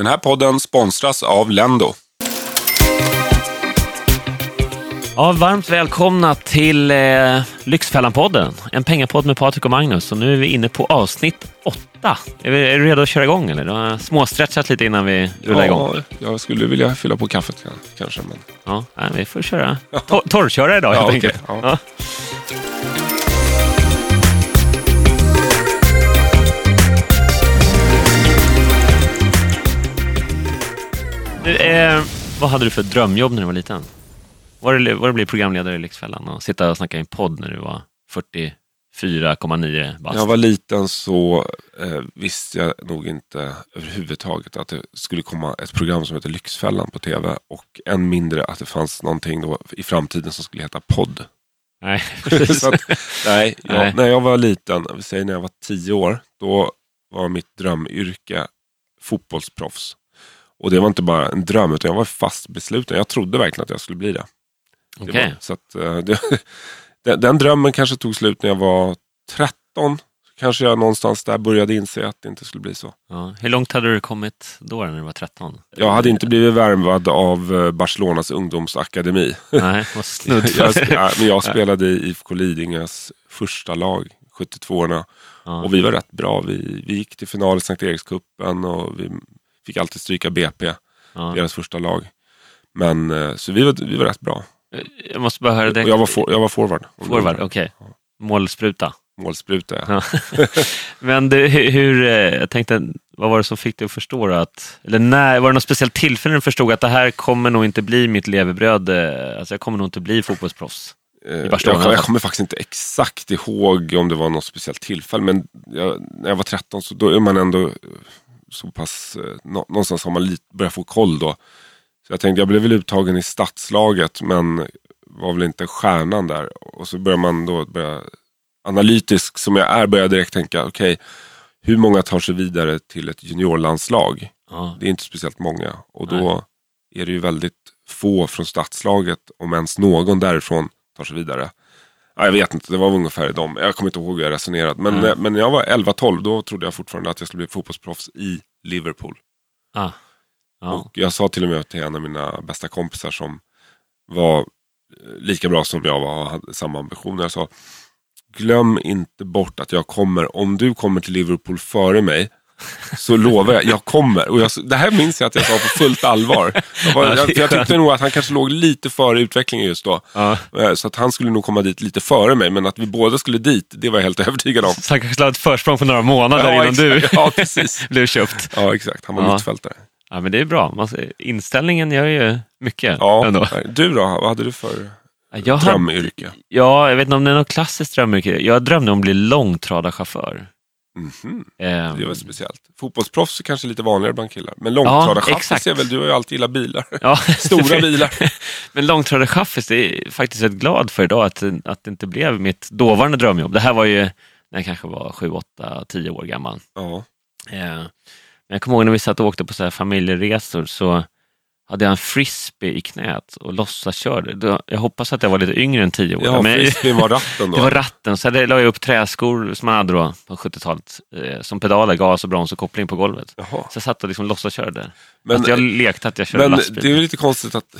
Den här podden sponsras av Lendo. Ja, varmt välkomna till eh, Lyxfällan-podden. En pengapodd med Patrik och Magnus. Och nu är vi inne på avsnitt åtta. Är, vi, är du redo att köra igång? Eller? Du har småstretchat lite innan vi rullar igång. Ja, jag skulle vilja fylla på kaffet kanske. Men... Ja, nej, vi får köra. Tor torrköra idag helt Ja, enkelt. ja. Ja. Du, eh, vad hade du för drömjobb när du var liten? Var det, var det bli programledare i Lyxfällan och sitta och snacka i en podd när du var 44,9 bast? När jag var liten så eh, visste jag nog inte överhuvudtaget att det skulle komma ett program som heter Lyxfällan på tv. Och än mindre att det fanns någonting då i framtiden som skulle heta podd. Nej, precis. att, nej, jag, Nej. när jag var liten, vi säger när jag var tio år, då var mitt drömyrke fotbollsproffs. Och det var inte bara en dröm, utan jag var fast besluten. Jag trodde verkligen att jag skulle bli det. det Okej. var, så att, eh, det, den, den drömmen kanske tog slut när jag var 13. Kanske jag någonstans där började inse att det inte skulle bli så. Ja. Hur långt hade du kommit då när du var 13? Jag hade inte blivit värvad av eh, Barcelonas ungdomsakademi. Nej, jag, men jag spelade i IFK Lidingös första lag, 72orna. Ja. Och vi var rätt bra. Vi, vi gick till final i Sankt Erikscupen och vi fick alltid stryka BP, Ja. deras första lag. Men eh, så vi var, vi var rätt bra. Jag måste bara höra det. jag var, for, jag var forward. Forward, okej. Målspruta. Målspruta, ja. Men du, hur, eh, jag tänkte, vad var det som fick dig att förstå att, eller när, var det något speciellt tillfälle du förstod att det här kommer nog inte bli mitt levebröd, eh, alltså jag kommer nog inte bli fotbollsproffs? Eh, Jag, jag kommer faktiskt inte exakt ihåg om det var något speciellt tillfälle. Men jag, när jag var 13 så då är man ändå eh, så pass, eh, nå, någonstans har man lite, börjat få koll då. Så jag tänkte, jag blev väl uttagen i stadslaget men var väl inte stjärnan där. Och så börjar man då börja, analytisk som jag är, börjar jag direkt tänka, okej, hur många tar sig vidare till ett juniorlandslag? Ja. Det är inte speciellt många. Och då är det ju väldigt få från stadslaget, om ens någon därifrån tar sig vidare. Ja, jag vet inte, det var ungefär i dem. Jag kommer inte ihåg hur jag resonerat. Men, eh, men när jag var 11-12, då trodde jag fortfarande att jag skulle bli fotbollsproffs i Liverpool. Ah. Ja. Och jag sa till och med till en av mina bästa kompisar som var eh, lika bra som jag var och hade samma ambitioner. Jag sa, glöm inte bort att jag kommer, om du kommer till Liverpool före mig, så lovar jag, jag kommer. Och jag, det här minns jag att jag sa på fullt allvar. Jag, var, Ja, jag, jag tyckte nog att han kanske låg lite före utvecklingen just då. Ja. Eh, Så att han skulle nog komma dit lite före mig, men att vi båda skulle dit, det var jag helt övertygad om. Så han kanske hade ett försprång på några månader innan du exakt. ja, precis. blev köpt. Ja, exakt. Han var Ja. mittfältare. Ja, men det är bra. Inställningen gör ju mycket Ja, ändå. du då? Vad hade du för Jag hade, drömyrke? ja, jag vet inte om det är något klassiskt drömyrke. Jag drömde om att bli långtradarchaufför. Mhm. Ehm, Det var speciellt. Fotbollsproffs är kanske lite vanligare bland killar. Men långtradarchaffis exakt. är väl, du har ju alltid gillat bilar. Ja, Stora bilar. Men långtradarchaffis, är faktiskt rätt glad för idag att, att det inte blev mitt dåvarande drömjobb. Det här var ju när jag kanske var 7, 8, 10 år gammal. Ja. Eh, Men jag kommer ihåg när vi satt och åkte på så här familjeresor så hade jag en frisbee i knät och låtsaskörde. Jag hoppas att jag var lite yngre än 10 år. Ja, men frisbeen var ratten då. det var ratten, så hade- la jag upp träskor som man hade då på 70-talet. Eh, som pedaler, gas och broms och koppling på golvet. Jaha. Så jag satt och liksom låtsaskörde. Men- jag lekte att jag körde Men lastbil. det är lite konstigt att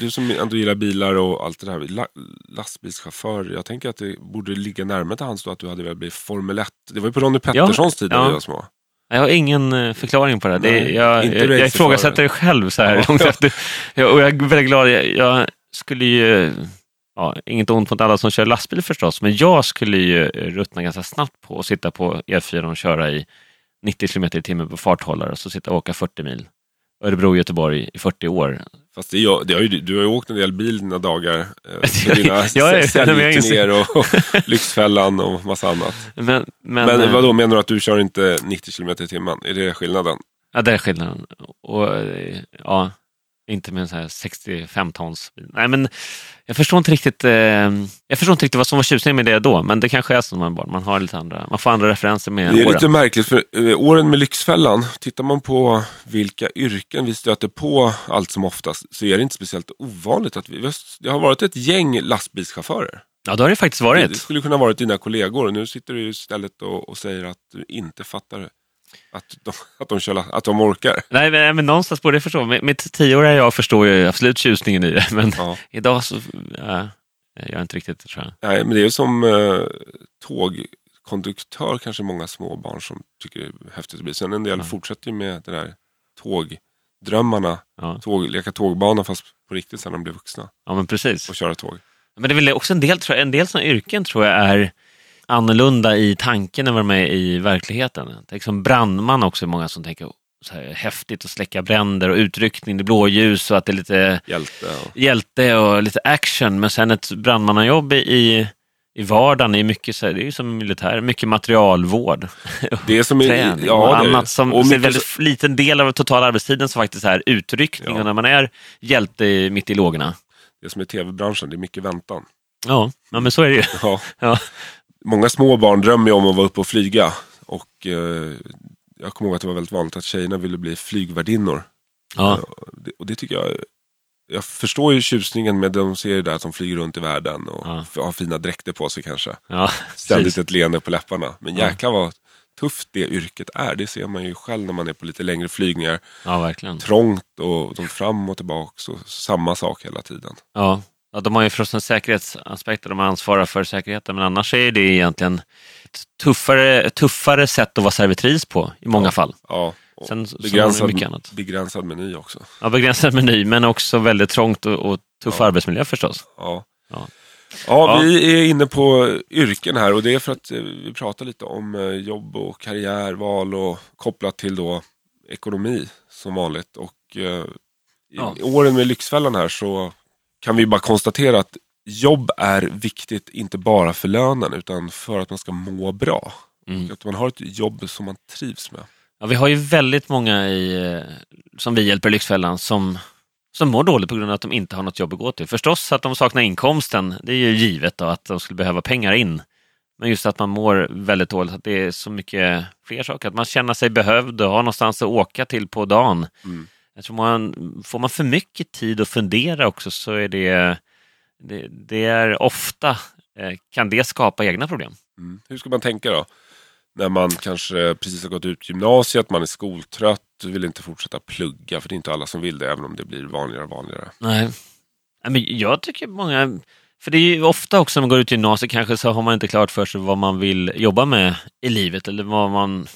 du som ändå gillar bilar och allt det där, la, lastbilschaufför, jag tänker att det borde ligga närmare till hands då att du hade velat bli Formel 1. Det var ju på Ronny Petterssons tid när ja. vi var små. Jag har ingen eh, förklaring på det. det Nej, jag, jag, jag ifrågasätter det själv så här Ja. långt efter. Jag, och jag är väldigt glad. Jag, jag skulle ju, ja, inget ont mot alla som kör lastbil förstås, men jag skulle ju ruttna ganska snabbt på att sitta på E4 och köra i 90 km i timmen på farthållare och så sitta och åka 40 mil. Örebro-Göteborg i 40 år. Fast det, det har ju, du har ju åkt en del bil dina dagar. Eh, dina säljturnéer och, och Lyxfällan och massa annat. Men, men, Men eh, vad då menar du att du kör inte 90 km i timmen? Är det skillnaden? Ja, det är skillnaden. Och, eh, ja, inte med en sån här 65 tons. Nej, men jag förstår inte riktigt. Eh, jag förstår inte riktigt vad som var tjusningen med det då, men det kanske är så man är barn. Man har lite andra, man får andra referenser med Det är åren. lite märkligt för eh, åren med Lyxfällan, tittar man på vilka yrken vi stöter på allt som oftast så är det inte speciellt ovanligt att vi, det har varit ett gäng lastbilschaufförer. Ja, det har det faktiskt Det varit. skulle kunna varit dina kollegor och nu sitter du istället och, och säger att du inte fattar Att de, att de, kör, att de orkar. Nej, men, men någonstans borde jag förstå. Mitt tioåriga jag förstår ju absolut tjusningen i det, men Ja. idag så ja, jag gör inte riktigt det tror jag. Nej, men det är ju som eh, tågkonduktör kanske många små barn som tycker det är häftigt att bli. Sen en del Ja. fortsätter ju med det där tågdrömmarna. Ja, Tåg, leka tågbana fast på riktigt sen när de blir vuxna. ja men precis. Och köra tåg. Men det är väl också en del, tror jag, en del sådana yrken tror jag är annorlunda i tanken än vad de är i verkligheten. Tänk som brandman också, många som tänker så här, häftigt att släcka bränder och utryckning, det är blåljus och att det är lite Hjälte. Och, hjälte och lite action. Men sen ett brandmannajobb i, i vardagen är mycket så här, det är som militär, mycket materialvård. det är som i, ja, och är- annat som och är en väldigt liten del av totala arbetstiden som faktiskt är utryckning. Ja. Och när man är hjälte i- mitt i lågorna. det som är tv-branschen, det är mycket väntan. Ja, ja men så är det ju. Ja. Ja. Många små barn drömmer ju om att vara uppe och flyga. Och eh, jag kommer ihåg att det var väldigt vanligt att tjejerna ville bli flygvärdinnor. Ja. Eh, det- Och det tycker jag, jag förstår ju tjusningen med de ser där att de flyger runt i världen och Ja. har fina dräkter på sig kanske. Ja, Ständigt ett leende på läpparna. Men jäklar vad tufft det yrket är. Det ser man ju själv när man är på lite längre flygningar. ja, verkligen. Trångt och de fram och tillbaks och samma sak hela tiden. Ja. Ja, de har ju förstås en säkerhetsaspekt de ansvarar för säkerheten, men annars är det egentligen ett tuffare, tuffare sätt att vara servitris på i många Ja. fall. Ja, Sen begränsad, mycket annat. begränsad meny också. Ja, begränsad meny, men också väldigt trångt och, och tuff Ja. arbetsmiljö förstås. Ja. Ja. Ja, Ja. vi är inne på yrken här och det är för att eh, vi pratar lite om eh, jobb och karriärval och kopplat till då ekonomi som vanligt. Och eh, i åren med Lyxfällan här så kan vi bara konstatera att jobb är viktigt inte bara för lönen utan för att man ska må bra. Mm. Att man har ett jobb som man trivs med. Ja, vi har ju väldigt många i, eh, som vi hjälper i Lyxfällan som, som mår dåligt på grund av att de inte har något jobb att gå till. Förstås att de saknar inkomsten, det är ju givet då, att de skulle behöva pengar in. Men just att man mår väldigt dåligt, att det är så mycket fler saker. Att man känner sig behövd och har någonstans att åka till på dagen. Mm. Jag tror man, får man för mycket tid att fundera också så är det, det, det är ofta eh, kan det skapa egna problem. Mm. Hur ska man tänka då? När man kanske precis har gått ut gymnasiet, man är skoltrött, vill inte fortsätta plugga. För det är inte alla som vill det, även om det blir vanligare och vanligare. Nej. Nej, men jag tycker många... För det är ju ofta också när man går ut gymnasiet kanske så har man inte klart för sig vad man vill jobba med i livet eller vad man...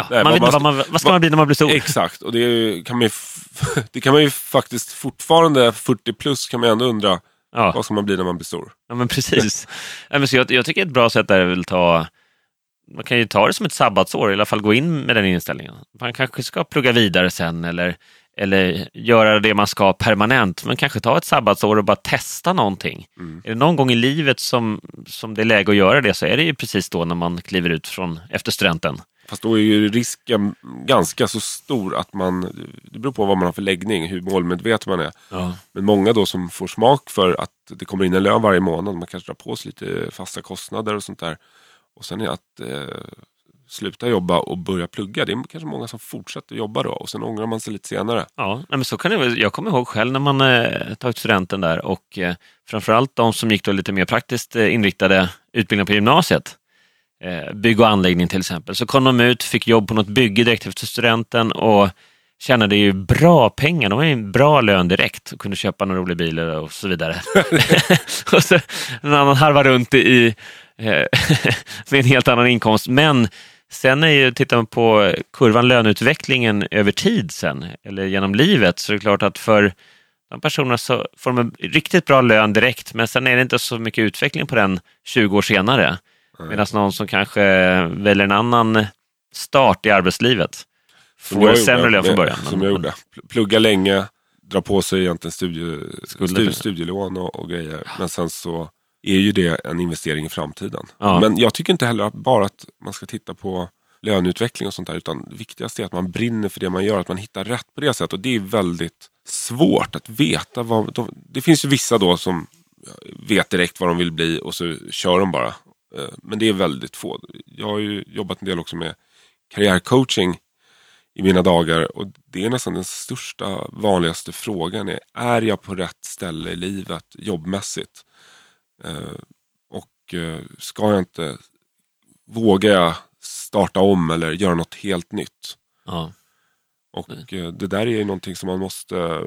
Ja, Nej, man vet inte vad, man, vad ska man bli när man blir stor? Exakt, och det kan man ju, det kan man ju faktiskt fortfarande, 40 plus, kan man ändå undra Ja, vad ska man bli när man blir stor? ja men precis. Nej, men så jag, jag tycker ett bra sätt är väl ta... Man kan ju ta det som ett sabbatsår, i alla fall gå in med den inställningen. Man kanske ska plugga vidare sen eller, eller göra det man ska permanent, men kanske ta ett sabbatsår och bara testa någonting. Mm. Är det någon gång i livet som, som det är läge att göra det så är det ju precis då när man kliver ut från efter studenten. Fast då är ju risken ganska så stor att man, det beror på vad man har för läggning, hur målmedveten man är. Ja. Men många då som får smak för att det kommer in en lön varje månad, man kanske drar på sig lite fasta kostnader och sånt där. Och sen är att eh, sluta jobba och börja plugga. Det är kanske många som fortsätter jobba då och sen ångrar man sig lite senare. Ja, men så kan det. Jag kommer ihåg själv när man eh, tagit studenten där och eh, framförallt de som gick då lite mer praktiskt eh, inriktade utbildningar på gymnasiet. Eh, bygg och anläggning till exempel. Så kom de ut, fick jobb på något bygge direkt efter studenten och tjänade ju bra pengar. De hade ju en bra lön direkt och kunde köpa några roliga bilar och så vidare. och så en annan harva runt i, eh, med en helt annan inkomst. Men sen är ju, tittar man på kurvan löneutvecklingen över tid sen, eller genom livet, så är det klart att för de personerna så får de en riktigt bra lön direkt, men sen är det inte så mycket utveckling på den 20 år senare. Medan någon som kanske väljer en annan start i arbetslivet får sämre lön från början. Som jag gjorde. Pl- Plugga länge, dra på sig egentligen studie, Skulder. stu, studielån och, och grejer. Men sen så är ju det en investering i framtiden. Ja. Men jag tycker inte heller att bara att man ska titta på löneutveckling och sånt där. Utan det viktigaste är att man brinner för det man gör. Att man hittar rätt på det sättet. Och det är väldigt svårt att veta. Vad, de, det finns ju vissa då som vet direkt vad de vill bli och så kör de bara. Eh, Men det är väldigt få. Jag har ju jobbat en del också med karriärcoaching i mina dagar. Och det är nästan den största, vanligaste frågan. Är, är jag på rätt ställe i livet jobbmässigt? Eh, och eh, ska jag inte, vågar jag starta om eller göra något helt nytt. Ja. Och det där är ju någonting som man måste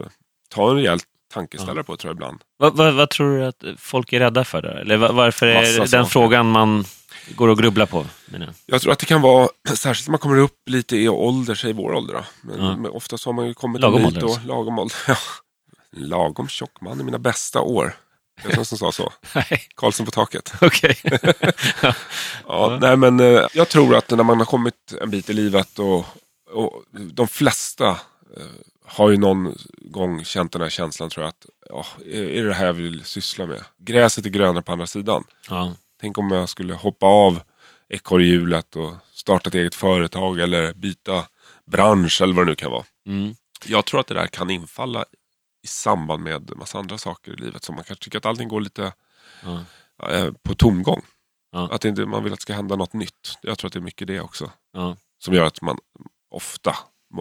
ta en rejäl tankeställare på tror jag ibland. Vad, vad, vad tror du att folk är rädda för? Där? Eller va- varför är Massa den saker. frågan man går och grubblar på? menar jag? Tror att det kan vara, särskilt när man kommer upp lite i ålder, säg vår ålder då. Men, Ja. men oftast har man ju kommit Lagom bit och alltså. lagom ålder. Ja. Lagom tjock man i mina bästa år. Det är någon som sa så. Karlsson på taket. okej. Ja, nej, men eh, jag tror att när man har kommit en bit i livet och, och de flesta eh, har ju någon gång känt den här känslan tror jag att ja, är det här jag vill syssla med? Gräset är grönare på andra sidan. ja. Tänk om jag skulle hoppa av ekorrhjulet och starta ett eget företag eller byta bransch eller vad det nu kan vara. Mm. Jag tror att det där kan infalla i samband med massa andra saker i livet. som man kanske tycker att allting går lite Ja. eh, på tomgång. Ja. Att inte, man vill att det ska hända något nytt. Jag tror att det är mycket det också. Som gör att man ofta,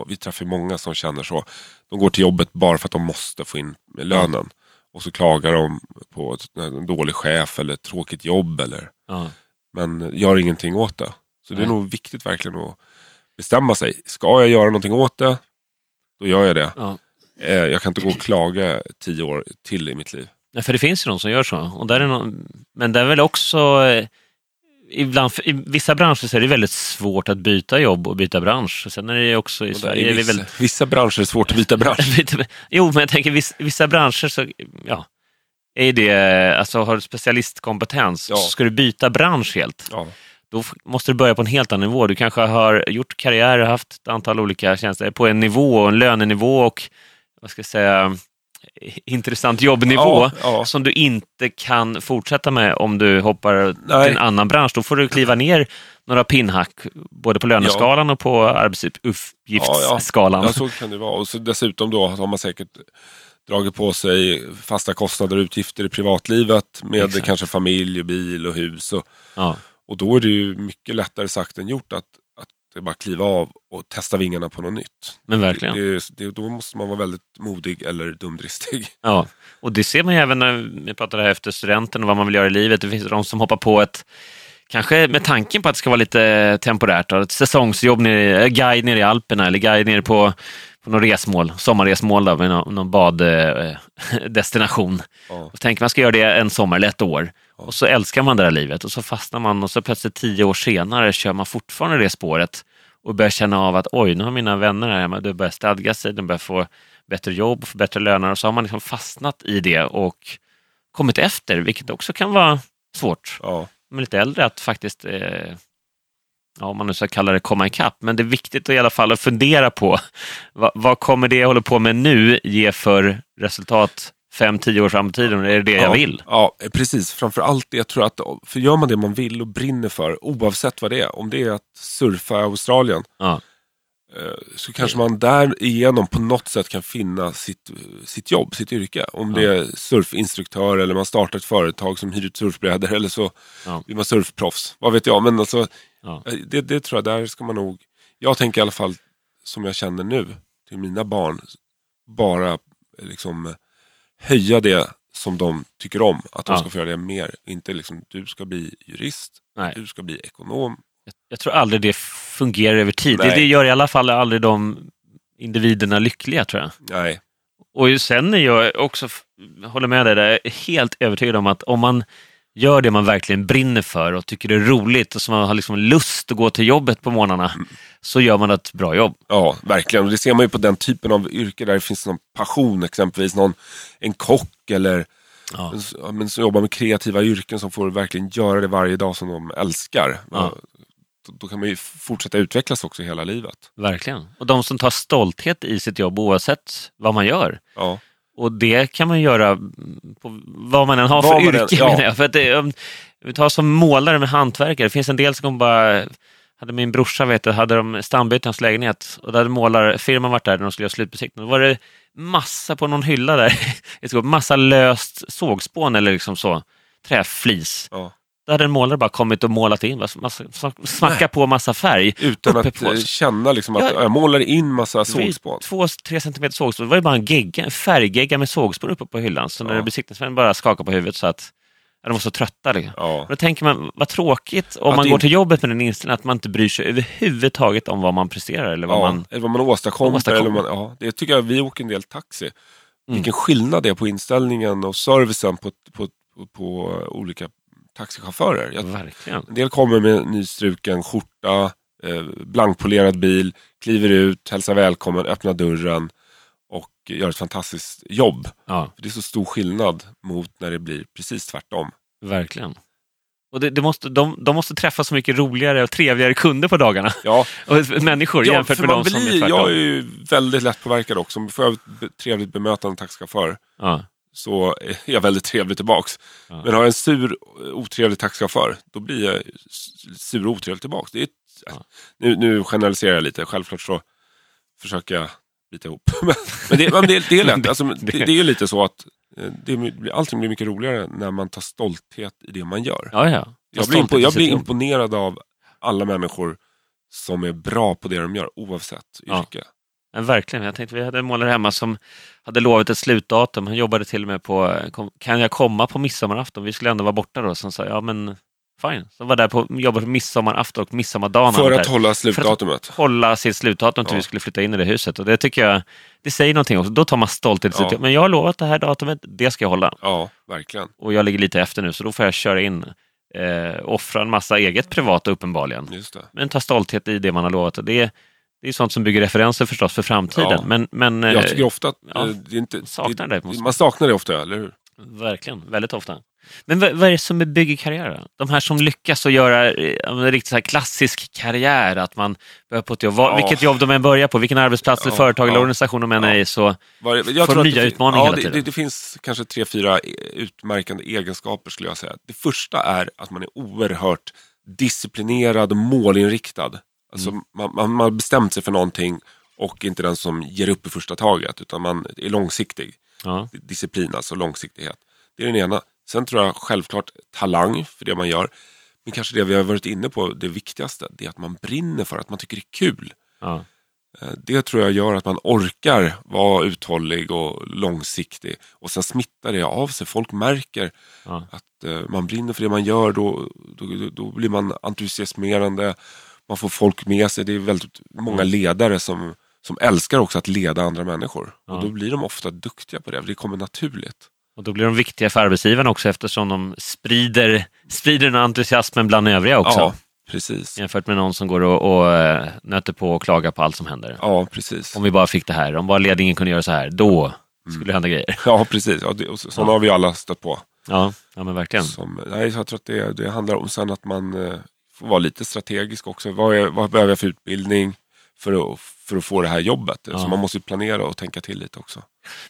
vi träffar många som känner så. De går till jobbet bara för att de måste få in lönen. Och så klagar de på ett- en dålig chef eller ett tråkigt jobb. Eller, Ja. men gör ingenting åt det. Så det är nog viktigt verkligen att bestämma sig. Ska jag göra någonting åt det, då gör jag det. Eh, Jag kan inte gå och klaga tio år till i mitt liv. Nej, för det finns ju de som gör så. Och där är någon, men det är väl också... Ibland, I vissa branscher så är det väldigt svårt att byta jobb och byta bransch. Sen är det också i Sverige... vissa, väl, vissa branscher är svårt att byta bransch. Jo, men jag tänker vissa, vissa branscher så... Ja, är det, alltså har du specialistkompetens, Ja. så ska du byta bransch helt. Ja. Då måste du börja på en helt annan nivå. Du kanske har gjort karriär, haft ett antal olika tjänster på en nivå, en lönenivå och vad ska jag säga, intressant jobbnivå Ja, ja. som du inte kan fortsätta med om du hoppar Nej. till en annan bransch. Då får du kliva ner några pinnhack, både på löneskalan och på arbetsuppgiftsskalan. Ja, så kan det vara. Och så dessutom då har man säkert dragit på sig fasta kostnader och utgifter i privatlivet med Exakt. kanske familj, och bil och hus. Och, Ja. och då är det ju mycket lättare sagt än gjort att, att det bara kliva av och testa vingarna på något nytt. Men verkligen. Det, det, då måste man vara väldigt modig eller dumdristig. Ja, och det ser man ju även när vi pratar här efter studenten och vad man vill göra i livet. Det finns de som hoppar på ett, kanske med tanken på att det ska vara lite temporärt, då, ett säsongsjobb, nere, guide nere i Alperna eller guide nere på, på någon resmål, sommarresmål då, med någon, någon baddestination. Ja. Och tänker man ska göra det en sommar eller ett år. Och så älskar man det här livet och så fastnar man och så plötsligt tio år senare kör man fortfarande det spåret och börjar känna av att oj, nu har mina vänner här hemma, de börjar stadga sig, de börjar få bättre jobb, få bättre löner och så har man liksom fastnat i det och kommit efter, vilket också kan vara svårt. Ja. Men lite äldre att faktiskt, eh, ja, om man nu ska kalla det komma ikapp, men det är viktigt att i alla fall att fundera på vad, vad kommer det jag håller på med nu ge för resultat fem, tio år fram i tiden? Är det det jag ja, vill? Ja, precis. Framför allt det jag tror att, för gör man det man vill och brinner för, oavsett vad det är, om det är att surfa i Australien, Ja, eh, så kanske man därigenom på något sätt kan finna sitt, sitt jobb, sitt yrke. Om det är surfinstruktör eller man startar ett företag som hyr ut surfbrädor eller så Ja. blir man surfproffs. Vad vet jag, men alltså, ja, eh, det, det tror jag, där ska man nog, jag tänker i alla fall som jag känner nu, till mina barn, bara liksom höja det som de tycker om. Att de Ja. ska få göra det mer. Inte liksom, du ska bli jurist, nej. du ska bli ekonom. Jag, jag tror aldrig det fungerar över tid. Det, det gör i alla fall aldrig de individerna lyckliga, tror jag. Nej, Och sen är jag också, håller med dig, där, helt övertygad om att om man gör det man verkligen brinner för och tycker det är roligt och som man har liksom lust att gå till jobbet på morgnarna, så gör man ett bra jobb. Ja, verkligen. Och det ser man ju på den typen av yrke där det finns någon passion, exempelvis någon, en kock eller Ja. men som jobbar med kreativa yrken som får verkligen göra det varje dag som de älskar. Ja. Då, då kan man ju fortsätta utvecklas också hela livet. Verkligen. Och de som tar stolthet i sitt jobb oavsett vad man gör. Ja, Och det kan man göra på vad man än har Vad för yrke. ja. menar jag. För att det, om vi tar som målare med hantverkare, det finns en del som kommer bara hade min brorsa, vet du, hade de stambyte hans lägenhet och då hade målarfirman varit där när de skulle göra slutbesiktning. Då var det massa på någon hylla där, massa löst sågspån eller liksom så, träflis. ja. Då hade en målare bara kommit och målat in, massa, massa, smacka på massa färg. Utan att på- eh, känna liksom att Ja. jag målar in massa sågspån. Två, tre centimeter sågspån. Det var ju bara en gegga, en färggegga med sågspån uppe på hyllan. Så när Ja. besiktningsmännen bara skakade på huvudet så att de var så trötta. Liksom. Ja. Då tänker man, vad tråkigt om Att man det går in- till jobbet med den inställningen att man inte bryr sig överhuvudtaget om vad man presterar eller vad ja. man... Eller vad man åstadkommer. åstadkommer. Eller man, ja. Det tycker jag, vi åker en del taxi. Vilken skillnad det är på inställningen och servicen på, på, på, på olika taxichaufförer. Jag, Verkligen. En del kommer med nystruken skjorta, eh, blankpolerad bil, kliver ut, hälsar välkommen, öppnar dörren och gör ett fantastiskt jobb. Ja, Det är så stor skillnad mot när det blir precis tvärtom. verkligen. Och det, det måste, de, de måste träffa så mycket roligare och trevligare kunder på dagarna. Ja, Och människor ja jämfört för med de som är tvärtom. jag är ju väldigt lättpåverkad också. Får jag ett trevligt bemötande taxichaufför Ja, så är jag väldigt trevlig tillbaks. Ja. Men har jag en sur, otrevlig taxichaufför, då blir jag sur och otrevlig tillbaks. Det är Ja. nu, nu generaliserar jag lite, självklart så försöker jag bita ihop. men men det, men det, det är lätt, alltså, det, det är ju lite så att eh, det blir, allting blir mycket roligare när man tar stolthet i det man gör. ja. ja. Jag blir, impo, jag blir imponerad av alla människor som är bra på det de gör, oavsett yrke. Ja, verkligen. Jag tänkte, vi hade en målare hemma som hade lovat ett slutdatum. Han jobbade till och med på, kan jag komma på midsommarafton? Vi skulle ändå vara borta då. Så han sa, ja men fine. Så var där på, jobbade på midsommarafton och midsommardagen. För att hålla slutdatumet. hålla sitt slutdatum till Ja. vi skulle flytta in i det huset. Och det tycker jag, det säger någonting också. Då tar man stolthet i Ja. Men jag har lovat det här datumet, det ska jag hålla. Ja, verkligen. Och jag ligger lite efter nu, så då får jag köra in, eh, offra en massa eget privat uppenbarligen. Men ta stolthet i det man har lovat. Och det, är- det är sånt som bygger referenser förstås för framtiden. Ja. Men, men eh, Jag tycker ofta att ja, eh, det inte... saknar det, måste- Man saknar det ofta, eller hur? Verkligen, väldigt ofta. Men vad, vad är det som bygger karriär? De här som lyckas att göra eh, en riktigt så klassisk karriär, att man börjar på ett jobb, Ja. vilket jobb de än börjar på, vilken arbetsplats, eller företag eller organisation de än är i, så jag Får att nya det, utmaningar ja, hela det, tiden. det, det finns kanske tre, fyra eh, utmärkande egenskaper skulle jag säga. Det första är att man är oerhört disciplinerad och målinriktad. Alltså Mm. man, man, man har bestämt sig för någonting och inte den som ger upp i första taget utan man är långsiktig. ja, Disciplin, alltså långsiktighet. Det är den ena. Sen tror jag självklart talang för det man gör. Men kanske det vi har varit inne på, det viktigaste, det är att man brinner för att man tycker det är kul. ja, Eh, Det tror jag gör att man orkar vara uthållig och långsiktig. Och sen smittar det av sig. Folk märker ja, att eh, man brinner för det man gör. Då, då, då blir man entusiasmerande. Man får folk med sig. Det är väldigt många ledare som, som älskar också att leda andra människor. Ja. Och då blir de ofta duktiga på det. Det kommer naturligt. Och då blir de viktiga för arbetsgivaren också eftersom de sprider, sprider den entusiasmen bland övriga också. Ja, precis. Jämfört med någon som går och, och eh, nöter på och klagar på allt som händer. Ja, precis. Om vi bara fick det här, om bara ledningen kunde göra så här, då skulle det hända grejer. Ja, precis. Ja, det, sådana Ja. har vi alla stött på. Ja, ja men verkligen. Som, nej, jag tror att det, det handlar om sen att man eh, vara lite strategisk också. Vad, är, vad behöver jag för utbildning för att, för att få det här jobbet? Ja. Så man måste ju planera och tänka till lite också.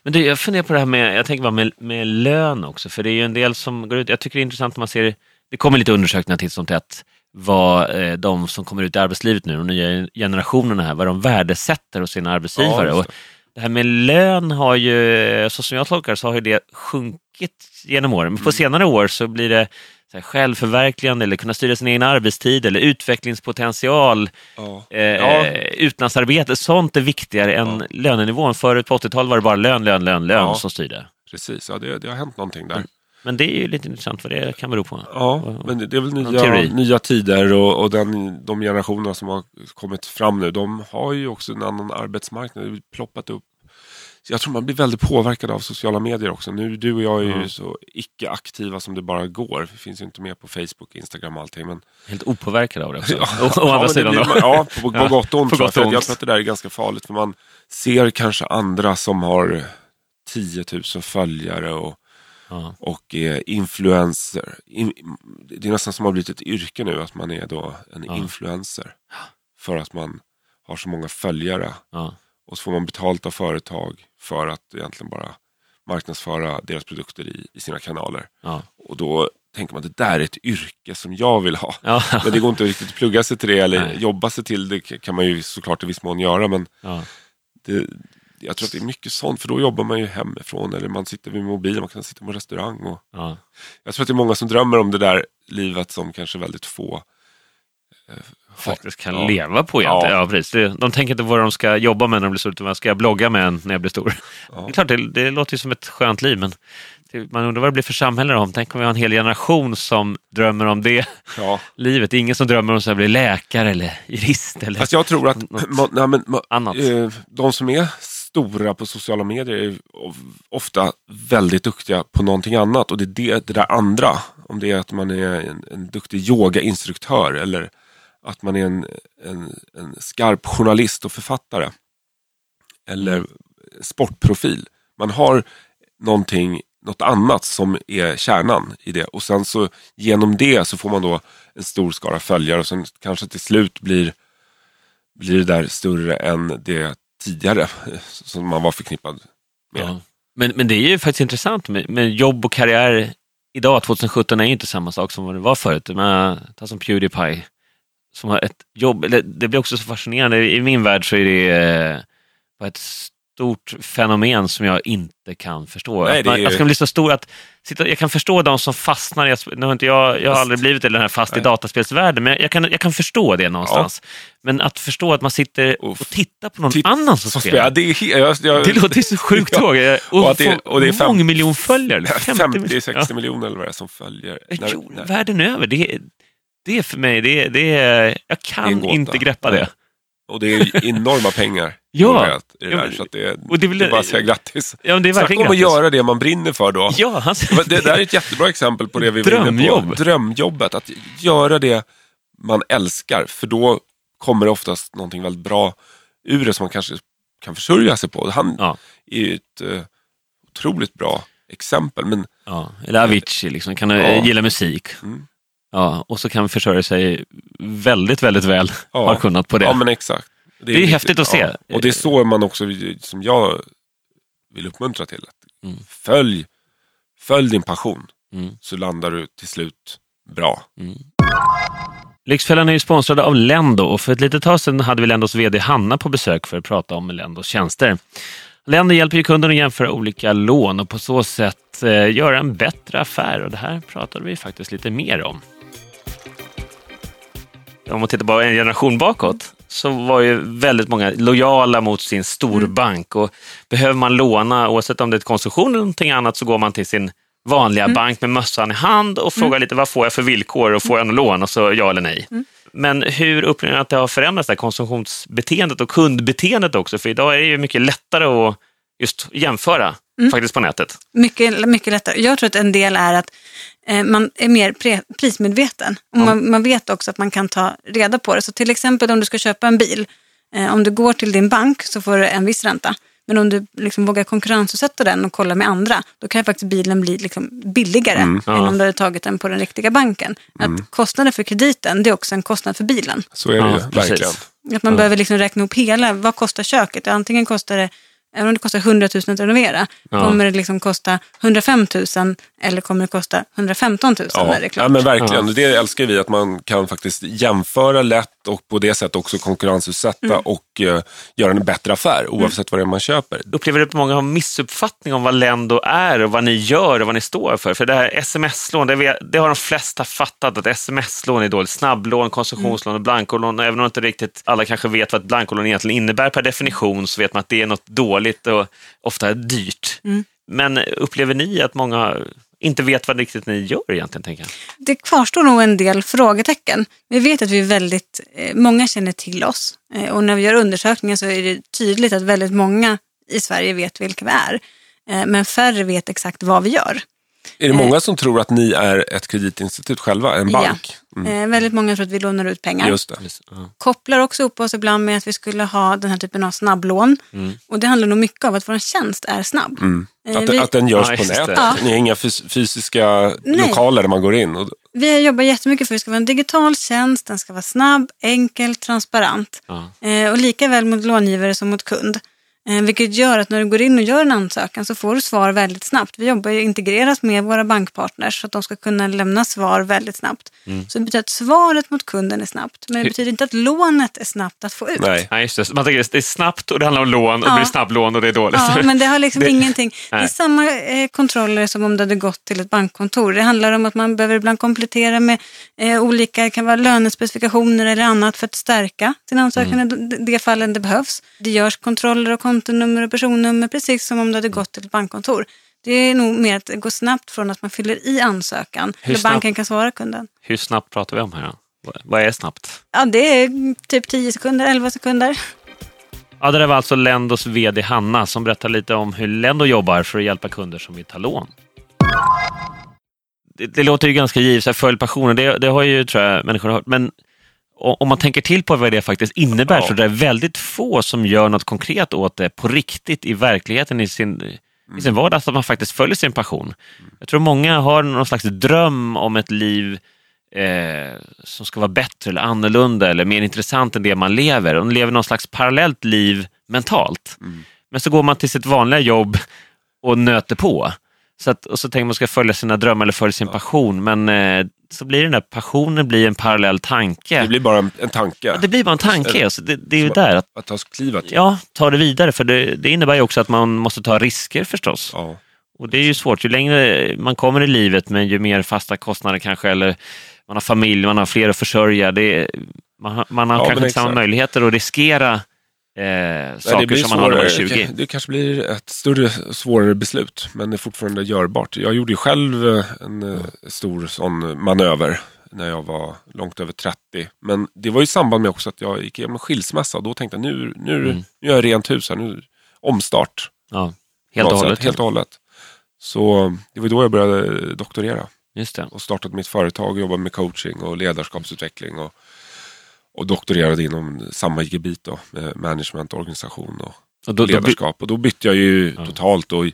Men du, jag funderar på det här med, jag tänker bara med, med lön också, för det är ju en del som går ut, jag tycker det är intressant när man ser, det kommer lite undersökningar titt som tätt, vad eh, de som kommer ut i arbetslivet nu, de nya generationerna här, vad de värdesätter hos sina arbetsgivare. Ja, och det här med lön har ju, så som jag tolkar det, så har ju det sjunkit genom åren. Men på Mm. senare år så blir det så här, självförverkligande eller kunna styra sin egen arbetstid eller utvecklingspotential, Ja. eh, Ja. utlandsarbete. Sånt är viktigare än lönenivån. Förut på 80-talet var det bara lön, lön, lön, lön Ja. som styrde. Precis, ja, det, det har hänt någonting där. Mm. Men det är ju lite intressant vad det kan bero på. Ja, men det, är väl nya, nya tider och, och den, de generationerna som har kommit fram nu, de har ju också en annan arbetsmarknad. Det har ploppat upp. Jag tror man blir väldigt påverkad av sociala medier också. Nu, du och jag är ju Mm. så icke-aktiva som det bara går. Vi finns ju inte med på Facebook, Instagram och allting. Men Helt opåverkad av det också. Ja, Å, andra det sidan man- Ja, på, på Ja, gott och ont. på gott jag. och jag ont. tror att det där är ganska farligt. För man ser kanske andra som har 10 000 följare och, Ja, och är influencer. In, det är nästan som har blivit ett yrke nu att man är då en Ja. influencer. För att man har så många följare. ja, Och så får man betalt av företag för att egentligen bara marknadsföra deras produkter i, i sina kanaler. ja. Och då tänker man det där är ett yrke som jag vill ha. ja. Men det går inte riktigt att plugga sig till det eller Nej. jobba sig till det kan man ju såklart i viss mån göra. Men ja. det, jag tror att det är mycket sånt för då jobbar man ju hemifrån eller man sitter vid mobilen, man kan sitta på restaurang. Och ja. jag tror att det är många som drömmer om det där livet som kanske väldigt få eh. Faktiskt kan Ja. leva på egentligen. Ja. Ja. precis. De tänker inte vad de ska jobba med när de blir stora, utan vad ska jag blogga med när jag blir stor? Ja. Det är klart, det, det låter ju som ett skönt liv, men Man undrar vad det blir för samhälle om. Tänk om vi har en hel generation som drömmer om det Ja. livet. Ingen som drömmer om att bli läkare eller jurist eller Fast jag tror att ma, nej, men, ma, annat. eh, de som är stora på sociala medier är of- ofta väldigt duktiga på någonting annat. Och det är det, det där andra. Om det är att man är en, en duktig yogainstruktör eller att man är en, en, en skarp journalist och författare. Eller sportprofil. Man har någonting, något annat som är kärnan i det. Och sen så genom det så får man då en stor skara följare och sen kanske till slut blir, blir det där större än det tidigare som man var förknippad med. Ja. Men, men det är ju faktiskt intressant med, med jobb och karriär idag, 2017, är ju inte samma sak som vad det var förut. Men, ta som Pewdiepie, som har ett jobb. Det blir också så fascinerande. I min värld så är det eh, ett stort fenomen som jag inte kan förstå. Nej, man, är- att ska bli så stor att sitta, jag kan förstå de som fastnar. att- Nu har inte jag, jag har aldrig blivit i den här fast i dataspelsvärlden, men jag kan, jag kan förstå det någonstans. Men att förstå att man sitter och tittar på någon Titt- annan som Så spelar. det, är, jag, jag, Det låter så sjukt Ja. tråkigt. Och Och, det- och det är fem- mångmiljonföljare. 50-60 miljoner eller vad det är som följer. Ja. När- Jo, när- världen över. Det, det är för mig, det, är- det är, jag Det är kan en gåta. inte greppa det. Och det är enorma pengar Ja. i det där. Så det, är, och det är väl- det är bara att säga grattis. Ja, men det är Snacka om att göra det man brinner för då. Ja, han, Det där är ett jättebra exempel på det vi var inne Drömjobb. på. Drömjobbet. Att göra det man älskar. För då kommer det oftast någonting väldigt bra ur det som man kanske kan försörja sig på. Han Ja. är ju ett eh, otroligt bra exempel. Men ja, eller Avicii, liksom, kan ja. gilla musik. Mm. Ja, och så kan försörja sig väldigt, väldigt väl. Ja. Har kunnat på det. Ja, men exakt. Det är häftigt att se. Och det är så man också, som jag vill uppmuntra till. Att Mm. följ, följ din passion, Mm. så landar du till slut bra. Lyxfällan är ju sponsrade av Lendo och för ett litet tag sedan hade vi Lendos VD Hanna på besök för att prata om Lendos tjänster. Lendo hjälper ju kunden att jämföra olika lån och på så sätt eh, göra en bättre affär och det här pratade vi faktiskt lite mer om. Om man tittar bara en generation bakåt så var ju väldigt många lojala mot sin storbank. Och behöver man låna, oavsett om det är ett konsumtion eller någonting annat, så går man till sin vanliga bank med mössan i hand och frågar lite vad får jag för villkor? Och får jag något lån? Och så ja eller nej. Men hur upplever ni att det har förändrats, det här konsumtionsbeteendet och kundbeteendet också? För idag är det ju mycket lättare att just jämföra faktiskt på nätet. Mycket, mycket lättare. Jag tror att en del är att eh, man är mer pre- prismedveten. Och man, man vet också att man kan ta reda på det. Så till exempel om du ska köpa en bil, eh, om du går till din bank så får du en viss ränta. Men om du liksom vågar konkurrensutsätta den och kolla med andra, då kan faktiskt bilen bli liksom billigare än ja. om du hade tagit den på den riktiga banken. Att kostnaden för krediten, det är också en kostnad för bilen. Så är det Ja, ju, precis. verkligen. Att man behöver liksom räkna upp hela, vad kostar köket? Antingen kostar det, även om det kostar 100 000 att renovera, Ja. kommer det liksom kosta 105 000 eller kommer det kosta 115 000 Ja, när det är klart? ja, men verkligen. Det älskar vi, att man kan faktiskt jämföra lätt och på det sättet också konkurrensutsätta Mm. och eh, göra en bättre affär oavsett vad det är man köper. Upplever du att många har missuppfattning om vad Lendo är och vad ni gör och vad ni står för? För det här sms-lån, det, det har de flesta fattat att sms-lån är dåligt. Snabblån, konsumtionslån och blankolån. Även om inte riktigt alla kanske vet vad ett blankolån egentligen innebär per definition så vet man att det är något dåligt och ofta dyrt. Men upplever ni att många inte vet vad riktigt ni gör egentligen? Tänker jag? Det kvarstår nog en del frågetecken. Vi vet att vi är väldigt, eh, många känner till oss Eh, och när vi gör undersökningar så är det tydligt att väldigt många i Sverige vet vilka vi är. Eh, Men färre vet exakt vad vi gör. Är det många som tror att ni är ett kreditinstitut själva, en bank? Ja. Eh, Väldigt många tror att vi lånar ut pengar. Just det. Ja. kopplar också upp oss ibland med att vi skulle ha den här typen av snabblån. Och det handlar nog mycket om att vår tjänst är snabb. Eh, Att, vi, att den görs Ja, på nätet. Ja. Ni har inga fys- fysiska Nej. lokaler där man går in. Och, vi jobbar jättemycket för att det ska vara en digital tjänst, den ska vara snabb, enkel, transparent. Ja. Eh, och lika väl mot långivare som mot kund. Eh, vilket gör att när du går in och gör en ansökan så får du svar väldigt snabbt. Vi jobbar ju integrerat med våra bankpartners så att de ska kunna lämna svar väldigt snabbt. Så det betyder att svaret mot kunden är snabbt. Men det betyder inte att lånet är snabbt att få ut. nej. Nej, just det. Man tänker det är snabbt och det handlar om lån och Ja. det blir snabblån och det är dåligt. Ja, men det har liksom Det- ingenting. Det är samma eh, kontroller som om du hade gått till ett bankkontor. Det handlar om att man behöver ibland komplettera med eh, olika, det kan vara lönespecifikationer eller annat för att stärka sin ansökan Mm. i de- fallen det behövs. Det görs kontroller av kontonummer och personnummer precis som om du hade gått till ett bankkontor. Det är nog mer att det går snabbt från att man fyller i ansökan Hur till banken kan svara kunden. Hur snabbt pratar vi om här? Då? Vad- är snabbt? Ja, det är typ 10 sekunder, 11 sekunder. Ja, det där var alltså Lendos VD Hanna som berättar lite om hur Lendo jobbar för att hjälpa kunder som vill ta lån. Det, det låter ju ganska givet, följ passionen, det, det har ju tror jag människor hört, men om man tänker till på vad det faktiskt innebär Ja. så det är väldigt få som gör något konkret åt det på riktigt i verkligheten i sin, i sin vardag, så att man faktiskt följer sin passion. Jag tror många har någon slags dröm om ett liv eh, som ska vara bättre eller annorlunda eller mer intressant än det man lever. De lever någon slags parallellt liv mentalt. Men så går man till sitt vanliga jobb och nöter på. Så att, och så tänker man ska följa sina drömmar eller följa sin passion, men eh, så blir den där passionen blir en parallell tanke. Det blir bara en, en tanke. Ja, det blir bara en tanke. Så det, det är ju Så- där att Att ta klivet. ja, ta det vidare, för det, det innebär ju också att man måste ta risker förstås. Ja. Och det är ju svårt, ju längre man kommer i livet, men ju mer fasta kostnader kanske, eller man har familj, man har fler att försörja. Det man har, man har Ja, kanske inte samma möjligheter att riskera eh, Nej, saker som man har när man är svårare. 20. Det, kanske blir ett större, svårare beslut, men det är fortfarande görbart. Jag gjorde ju själv eh, en eh, stor sån manöver när jag var långt över 30. Men det var i samband med också att jag gick igenom en skilsmässa och då tänkte jag nu, nu, Mm. nu gör jag rent hus här, nu omstart. Ja, helt och hållet. sätt, Helt och hållet. Så det var då jag började doktorera Just det. och startade mitt företag, jobbade med coaching och ledarskapsutveckling och, och doktorerade inom samma gebit då, med management, organisation och Och då, då, ledarskap. Och då bytte jag ju Ja. totalt och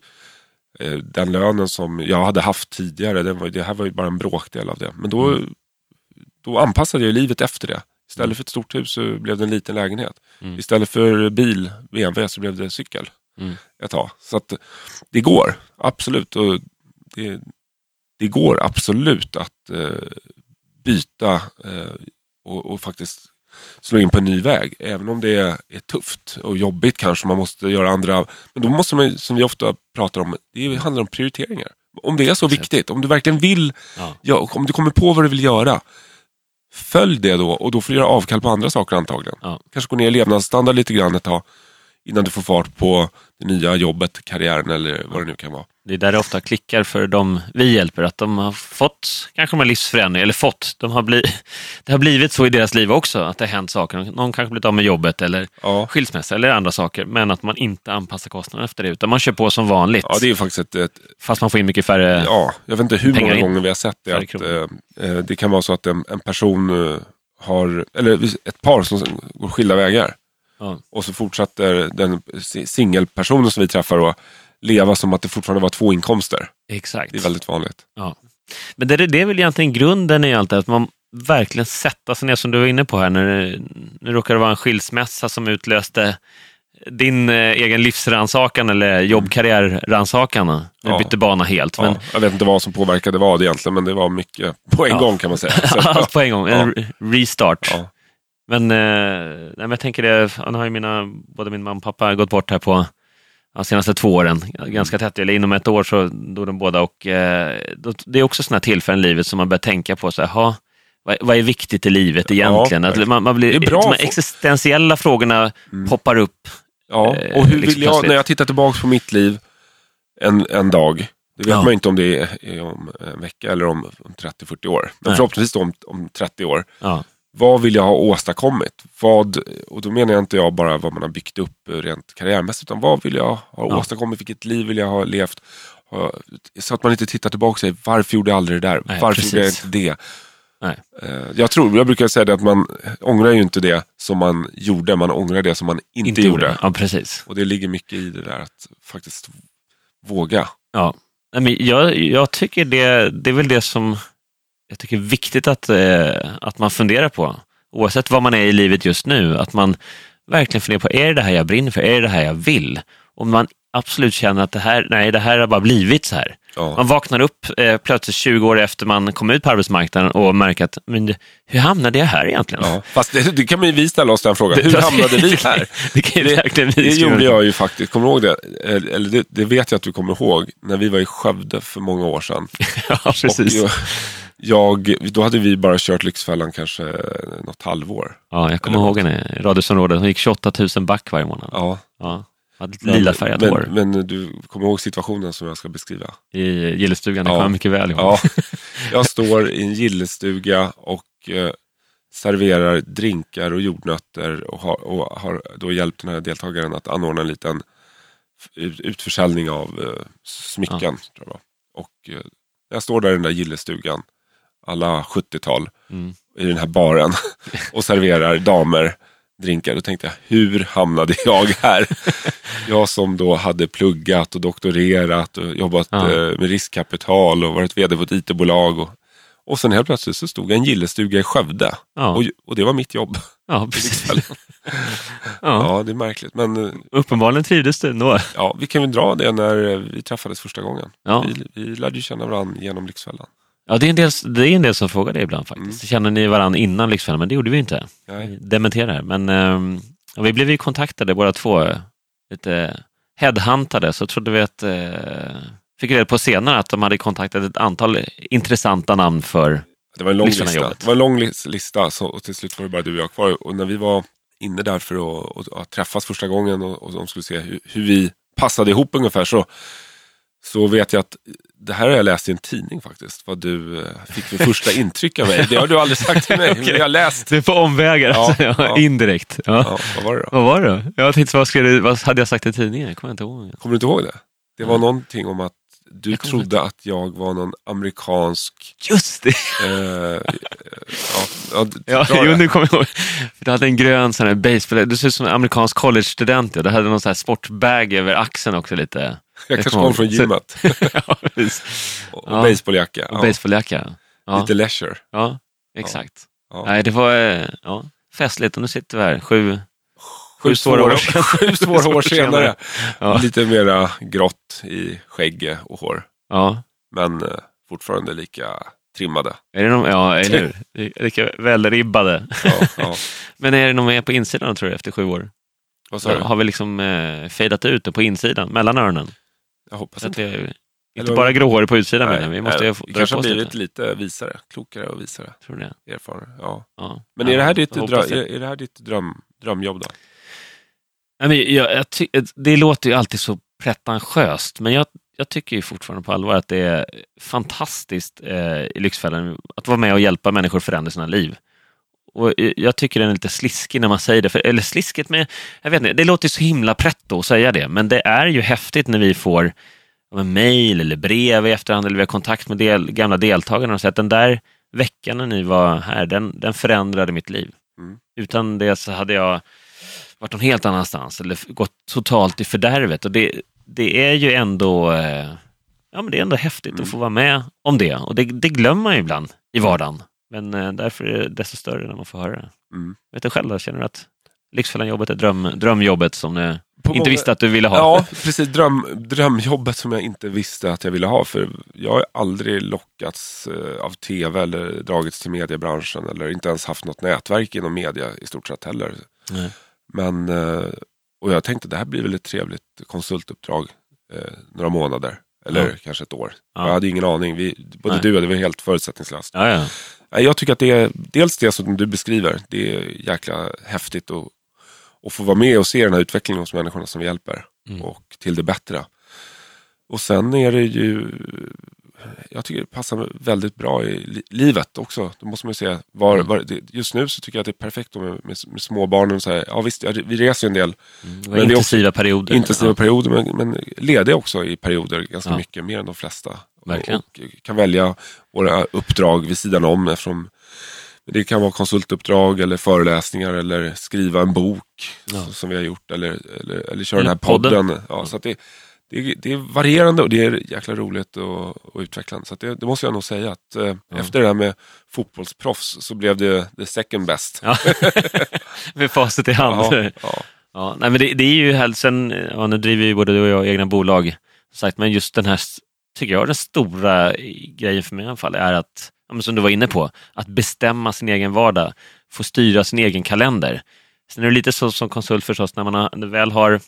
eh, den lönen som jag hade haft tidigare, den var, det här var ju bara en bråkdel av det. Men då, Mm. då anpassade jag livet efter det. Istället för ett stort hus så blev det en liten lägenhet. Mm. Istället för bil, BMW, så blev det cykel Mm. ett tag. Så att det går, absolut. Och det, det går absolut att eh, byta eh, och, och faktiskt slå in på en ny väg. Även om det är, tufft och jobbigt kanske. Man måste göra andra... Men då måste man, som vi ofta pratar om, det handlar om prioriteringar. Om det är så viktigt, om du verkligen vill, Ja. ja, om du kommer på vad du vill göra. Följ det då och då får du göra avkall på andra saker antagligen. Ja. Kanske gå ner i levnadsstandard lite grann ett tag. Innan du får fart på det nya jobbet, karriären eller vad det nu kan vara. Det är där det ofta klickar för de vi hjälper, att de har fått kanske de har livsförändring, eller fått, de har bli, det har blivit så i deras liv också, att det har hänt saker. Någon kanske blivit av med jobbet eller Ja. skilsmässa eller andra saker, men att man inte anpassar kostnaderna efter det, utan man kör på som vanligt. Ja, det är faktiskt ett, ett Fast man får in mycket färre... ja, jag vet inte hur många in. gånger vi har sett det. Att, eh, eh, det kan vara så att en, en person eh, har, eller ett par som går skilda vägar. Ja. Och så fortsätter den si- singelpersonen som vi träffar att leva som att det fortfarande var två inkomster. Exakt. Det är väldigt vanligt. Ja. Men det, det är väl egentligen grunden i allt det, att man verkligen sätta sig ner, som du var inne på här, när det, råkar det vara en skilsmässa som utlöste din eh, egen livsrannsakan eller jobbkarriärrannsakan. Du Ja. bytte bana helt. Men Ja, jag vet inte vad som påverkade vad egentligen, men det var mycket på en Ja. gång kan man säga. Så, allt på en gång, en re- restart. Men, eh, nej, men jag tänker det, nu har ju mina, både min mamma och pappa gått bort här på de senaste två åren, ganska tätt, eller inom ett år så dog de båda. Och, eh, det är också sådana tillfällen i livet som man börjar tänka på, så här, vad, vad är viktigt i livet egentligen? att verkligen. man, man blir, de här existentiella frågorna poppar upp. Ja, Eh, och hur liksom vill jag, plötsligt. när jag tittar tillbaka på mitt liv en, en dag, det vet Ja. man inte om det är, om en vecka eller om, om 30-40 år. Men Nej. förhoppningsvis om, om 30 år. Ja, Vad vill jag ha åstadkommit? Vad, och då menar jag inte jag bara vad man har byggt upp rent karriärmässigt, utan vad vill jag ha Ja. åstadkommit? Vilket liv vill jag ha levt? Så att man inte tittar tillbaka och säger, varför gjorde jag aldrig det där? Nej, varför gjorde jag precis. inte det? nej. Eh, Jag tror, jag brukar säga det att man ångrar ju inte det som man gjorde, man ångrar det som man inte, gjorde. Ja, precis. Och det ligger mycket i det där att faktiskt våga. Ja. Nej, men jag, jag tycker det, det är väl det som jag tycker är viktigt att, eh, att man funderar på. Oavsett vad man är i livet just nu, att man verkligen funderar på, är det det här jag brinner för? Är det det här jag vill? Om man absolut känner att det här, nej, det här har bara blivit så här. Ja. Man vaknar upp eh, plötsligt 20 år efter man kom ut på arbetsmarknaden och märker att, men det- hur hamnade jag här egentligen? Ja. Fast det, det kan man ju vi ställa oss den frågan. Hur Det- hamnade vi här? Det kan ju verkligen Det skriva gjorde jag ju faktiskt. Kommer du ihåg det? Eller det, det vet jag att du kommer ihåg. När vi var i Skövde för många år sedan. Ja, precis. Och jag, då hade vi bara kört Lyxfällan kanske något halvår. Ja, jag kommer Eller ihåg henne radhusområdet. Hon gick 28 000 back varje månad. Ja. Ja. Hade ett lilafärgat hår. Men, men du kommer ihåg situationen som jag ska beskriva? I gillestugan, det Ja. kommer jag mycket väl ihåg. Ja, jag står i en gillestuga och eh, serverar drinkar och jordnötter och har, och har då hjälpt den här deltagaren att anordna en liten ut- utförsäljning av eh, smycken. Tror jag det var. Och eh, jag står där i den där gillestugan, alla 70-tal, Mm. i den här baren och serverar damer drinkar. Då tänkte jag, hur hamnade jag här? jag som då hade pluggat och doktorerat och jobbat Ja. eh, med riskkapital och varit vd på ett IT-bolag. Och, och sen helt plötsligt så stod jag i en gillestuga i Skövde. Ja. Och, och det var mitt jobb. Ja, precis. ja. Ja, det är märkligt. Men eh, Uppenbarligen trivdes du ändå. ja, vi kan väl dra det när eh, vi träffades första gången. Ja. Vi, vi lärde känna varandra genom Lyxfällan. Ja, det är en del, det är en del som frågar det ibland faktiskt. Känner ni varandra innan Lyxfällan? Men det gjorde vi inte. Nej. Dementera här. Men ja, vi blev ju kontaktade båda två, eh, lite headhuntade, så trodde vi att, eh, fick reda på senare att de hade kontaktat ett antal intressanta namn för, Det var en lång lista. Det var en lång lis- lista så, och till slut var det bara du och jag kvar. Och när vi var inne där för att, att, att träffas första gången och, och de skulle se hur, hur vi passade ihop ungefär så, så vet jag att det här har jag läst i en tidning faktiskt. Vad du eh, fick för första intryck av mig. Det har du aldrig sagt till mig, men jag har läst. det är på omvägar, Ja, alltså, ja, indirekt. Ja. Ja, vad var det då? Vad var det då? Jag tänkte, vad, du, vad hade jag sagt i tidningen? Jag kommer inte ihåg. Kommer du inte ihåg det? Det var någonting om att du Jag trodde att jag var någon amerikansk... Just det! Eh, eh, ja, ja, Ja, jo, nu kommer jag ihåg. Du hade en grön sån här baseball, du ser ut som en amerikansk college-student. Ja. Du hade någon sån här sportbag över axeln också lite. Jag kanske kommer kom från gymmet. ja, precis. och Ja. baseballjacka. Och Ja, baseballjacka. Ja, Lite leisure. ja, exakt. Nej, det var eh, ja, festligt och nu sitter vi här, sju, Sju svåra år. Sju svåra år senare. Lite mera grått i skägg och hår. Men eh, fortfarande lika trimmade. är det någon, ja, eller hur? Lika välribbade. Men är det någon mer på insidan tror du efter sju år? Har vi liksom eh, fejdat ut det på insidan, mellan öronen? Jag hoppas att inte. vi, inte bara gråhår på utsidan Nej, menar vi. måste nej, ju vi dra kanske har blivit lite. visare, klokare och visare. Tror du det? Erfarna. Ja. Ja. Men Ja, är det här ditt, jag drö- hoppas är, det. är det här ditt dröm, drömjobb då? Nej, men jag, jag ty- det låter ju alltid så pretentiöst, men jag, jag tycker ju fortfarande på allvar att det är fantastiskt eh, i Lyxfällan att vara med och hjälpa människor förändra sina liv. Och jag tycker den är lite sliskig när man säger det, för, eller sliskigt med, jag vet inte, det låter så himla pretto att säga det, men det är ju häftigt när vi får mejl eller brev i efterhand eller vi har kontakt med del, gamla deltagarna och säger att den där veckan när ni var här, den, den förändrade mitt liv. Mm. Utan det så hade jag varit någon helt annanstans eller gått totalt i fördärvet. Och det, det är ju ändå, eh, ja, men det är ändå häftigt Mm. att få vara med om det. Och det, det glömmer man ibland i vardagen. Men eh, därför är det desto större när man får höra det. Mm. Vet du själv då, känner du att Lyxfällan-jobbet är dröm, drömjobbet som du På inte många- visste att du ville ha? Ja, precis. Dröm, drömjobbet som jag inte visste att jag ville ha. För jag har aldrig lockats eh, av tv eller dragits till mediebranschen. Eller inte ens haft något nätverk inom media i stort sett heller. Nej. Men, eh, och jag tänkte det här blir väl ett trevligt konsultuppdrag. Några månader. Eller Ja. kanske ett år. Ja. Jag hade ingen aning. Vi, både Nej. du och jag, det var helt förutsättningslöst. Ja, Jag tycker att det är dels det som du beskriver. Det är jäkla häftigt att, att få vara med och se den här utvecklingen hos människorna som vi hjälper. Mm. Och till det bättre. Och sen är det ju, jag tycker det passar väldigt bra i li- livet också. Då måste man ju se, var, Mm. var, just nu så tycker jag att det är perfekt med, med, med småbarnen. Så här, ja visst, vi reser ju en del Mm. Det Men är också intensiva perioder. intensiva ja. perioder, men, men lediga också i perioder ganska Ja. mycket, mer än de flesta. Verkligen. Och, kan välja våra uppdrag vid sidan om eftersom det kan vara konsultuppdrag eller föreläsningar eller skriva en bok Ja. som vi har gjort eller, eller, eller köra Eller den här podden. podden. Ja, så det, det, är- det är varierande och det är jäkla roligt och, och utvecklande. Så att det, det måste jag nog säga att eh, efter det här med fotbollsproffs så blev det the second best. Ja. Med facit i hand. Ja, ja. Ja, nej, men det, det är ju hälsen, ja, nu driver ju både du och jag egna bolag, sagt, men just den här, tycker jag, den stora grejen för mig i alla fall är att, som du var inne på, att bestämma sin egen vardag, få styra sin egen kalender. Sen är det lite så som konsult förstås, när man har, väl har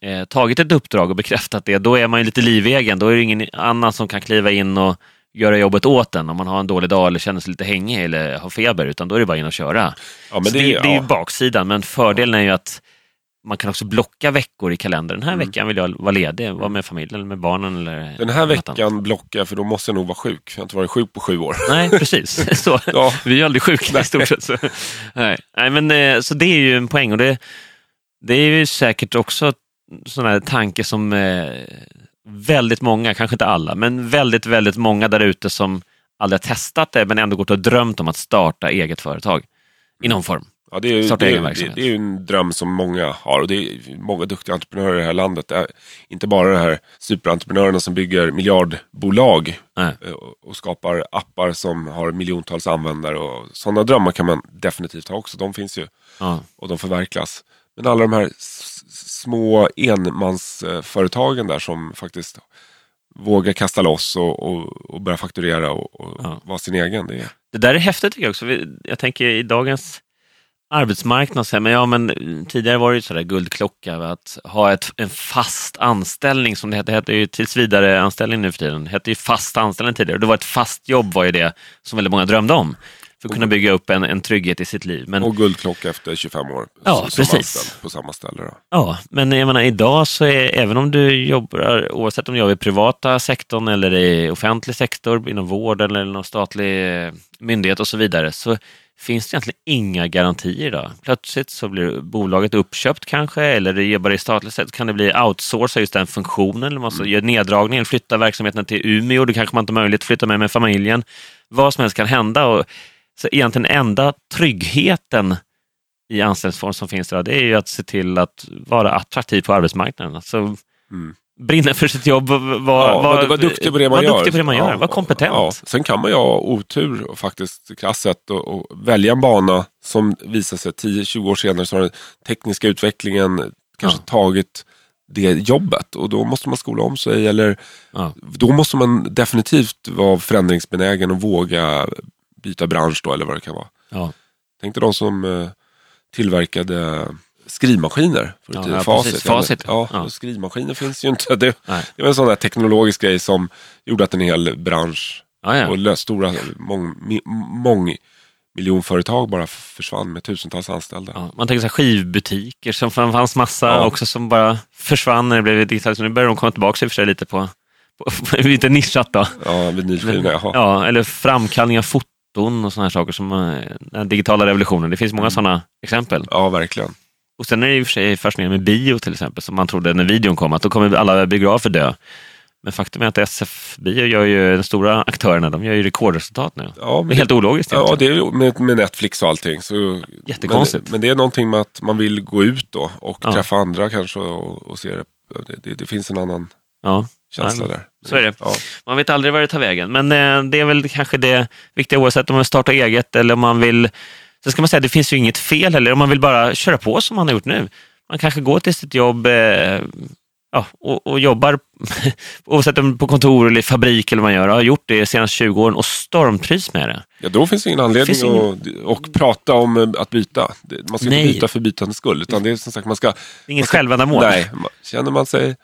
eh, tagit ett uppdrag och bekräftat det, då är man ju lite livegen, då är det ingen annan som kan kliva in och göra jobbet åt en om man har en dålig dag eller känner sig lite hängig eller har feber, utan då är det bara in och köra. Ja, det, det, det, är ju ja. baksidan, men fördelen är ju att man kan också blocka veckor i kalendern. Den här Mm. veckan vill jag vara ledig, vara med familjen eller med barnen. Eller Den här veckan blockar jag för då måste jag nog vara sjuk. Jag har inte varit sjuk på sju år. Nej, precis. Så, Ja. Vi är aldrig sjuka i stort sett. Så, nej. Nej, men, eh, så det är ju en poäng och det, det är ju säkert också sån här tanke som eh, väldigt många, kanske inte alla, men väldigt, väldigt många där ute som aldrig har testat det men ändå gått och drömt om att starta eget företag i någon form. Ja, det, är, Starta det, egen är, det, verksamhet. det är ju en dröm som många har och det är många duktiga entreprenörer i det här landet. Det är inte bara de här superentreprenörerna som bygger miljardbolag Nej. eh, och skapar appar som har miljontals användare. Och sådana drömmar kan man definitivt ha också. De finns ju Ja. och de förverkligas. Men alla de här små enmansföretagen där som faktiskt vågar kasta loss och, och, och börja fakturera och, och Ja. vara sin egen. Det är, Det där är häftigt tycker jag också. Jag tänker i dagens arbetsmarknad, men, ja, men eh, tidigare var det ju sådär guldklocka att ha ett, en fast anställning som det hette. Det hette ju tills vidare anställning nu för tiden. Det hette ju fast anställning tidigare. Det var ett fast jobb var ju det som väldigt många drömde om. För att kunna bygga upp en, en trygghet i sitt liv. Men, och guldklocka efter 25 år. Ja, som precis. anställd På samma ställe. Då. Ja, men jag menar, idag så är, även om du jobbar, oavsett om du jobbar i privata sektorn eller i offentlig sektor, inom vård eller någon statlig eh, myndighet och så vidare, så finns det egentligen inga garantier idag. Plötsligt så blir bolaget uppköpt kanske, eller det jobbar i statligt sätt, kan det bli outsourca just den funktionen, eller man måste göra neddragning, eller flytta verksamheten till Umeå, då kanske man inte har möjlighet att flytta med med familjen. Vad som helst kan hända. Och, så egentligen enda tryggheten i anställningsform som finns idag, det är ju att se till att vara attraktiv på arbetsmarknaden. Alltså, Mm. brinna för sitt jobb, vara Ja, var, var duktig på det man var gör. duktig på det man gör, Ja, var kompetent. Ja. Sen kan man ju ha otur och faktiskt krasst och, och välja en bana som visar sig 10-20 år senare så har den tekniska utvecklingen kanske Ja. tagit det jobbet och då måste man skola om sig eller Ja. då måste man definitivt vara förändringsbenägen och våga byta bransch då eller vad det kan vara. Ja. Tänk dig de som eh, tillverkade skrivmaskiner. För Ja, ja, facit. precis. Facit, Ja, ja. Skrivmaskiner finns ju inte. Det, Nej. det var en sån där teknologisk grej som gjorde att en hel bransch Ja, ja. och stora mång, mång miljonföretag bara försvann med tusentals anställda. Ja, man tänker så här skivbutiker som fan- fanns massa Ja. också som bara försvann när det blev digitalt. Så nu börjar de komma tillbaka i och för sig lite på, på, på lite nischat då. Ja, vinylskivorna, jaha. Ja, eller framkallning av foton och sådana här saker som eh, den digitala revolutionen. Det finns många sådana exempel. Ja, verkligen. Och sen är det i och för sig fascinerande med bio till exempel, som man trodde när videon kom, att då kommer alla biografer dö. Men faktum är att SF Bio gör ju, de stora aktörerna, de gör ju rekordresultat nu. Ja, Det är men, helt ologiskt ja det är med, med Netflix och allting. Så, Jättekonstigt. Men, men det är någonting med att man vill gå ut då och Ja. träffa andra kanske och, och se det. Det, det. det finns en annan Ja. Känsla där. så är det. Ja. Man vet aldrig var det tar vägen, men eh, det är väl kanske det viktiga oavsett om man startar eget eller om man vill... Så ska man säga, det finns ju inget fel heller om man vill bara köra på som man har gjort nu. Man kanske går till sitt jobb eh, ja, och, och jobbar, oavsett om på kontor eller fabrik eller vad man gör, har gjort det de senaste 20 åren och stormtrivs med det. Ja, då finns det ingen anledning Finns ingen- att och prata om eh, att byta. Det- Man ska Nej. inte byta för bytandets skull. Utan det är som sagt, man ska... Det inget självändamål. Nej, känner man sig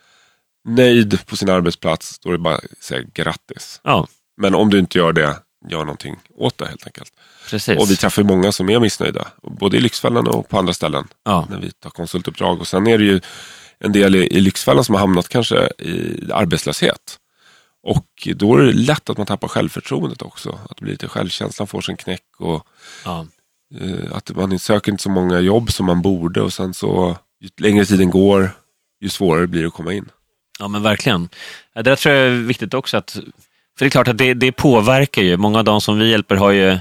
nöjd på sin arbetsplats, då är det bara att säga grattis. Ja, Men om du inte gör det, gör någonting åt det helt enkelt. precis. Och vi träffar många som är missnöjda. Både i Lyxfällan och på andra ställen. ja. När vi tar konsultuppdrag. Och sen är det ju en del i, i Lyxfällan som har hamnat kanske i arbetslöshet. Och då är det lätt att man tappar självförtroendet också. Att det blir lite självkänslan får sin knäck. Och ja. eh, att man söker inte så många jobb som man borde. Och sen så, ju längre tiden går, ju svårare blir det att komma in. Ja, men verkligen. Ja, Det tror jag är viktigt också. att För det är klart att det, det påverkar ju. Många av de som vi hjälper har ju,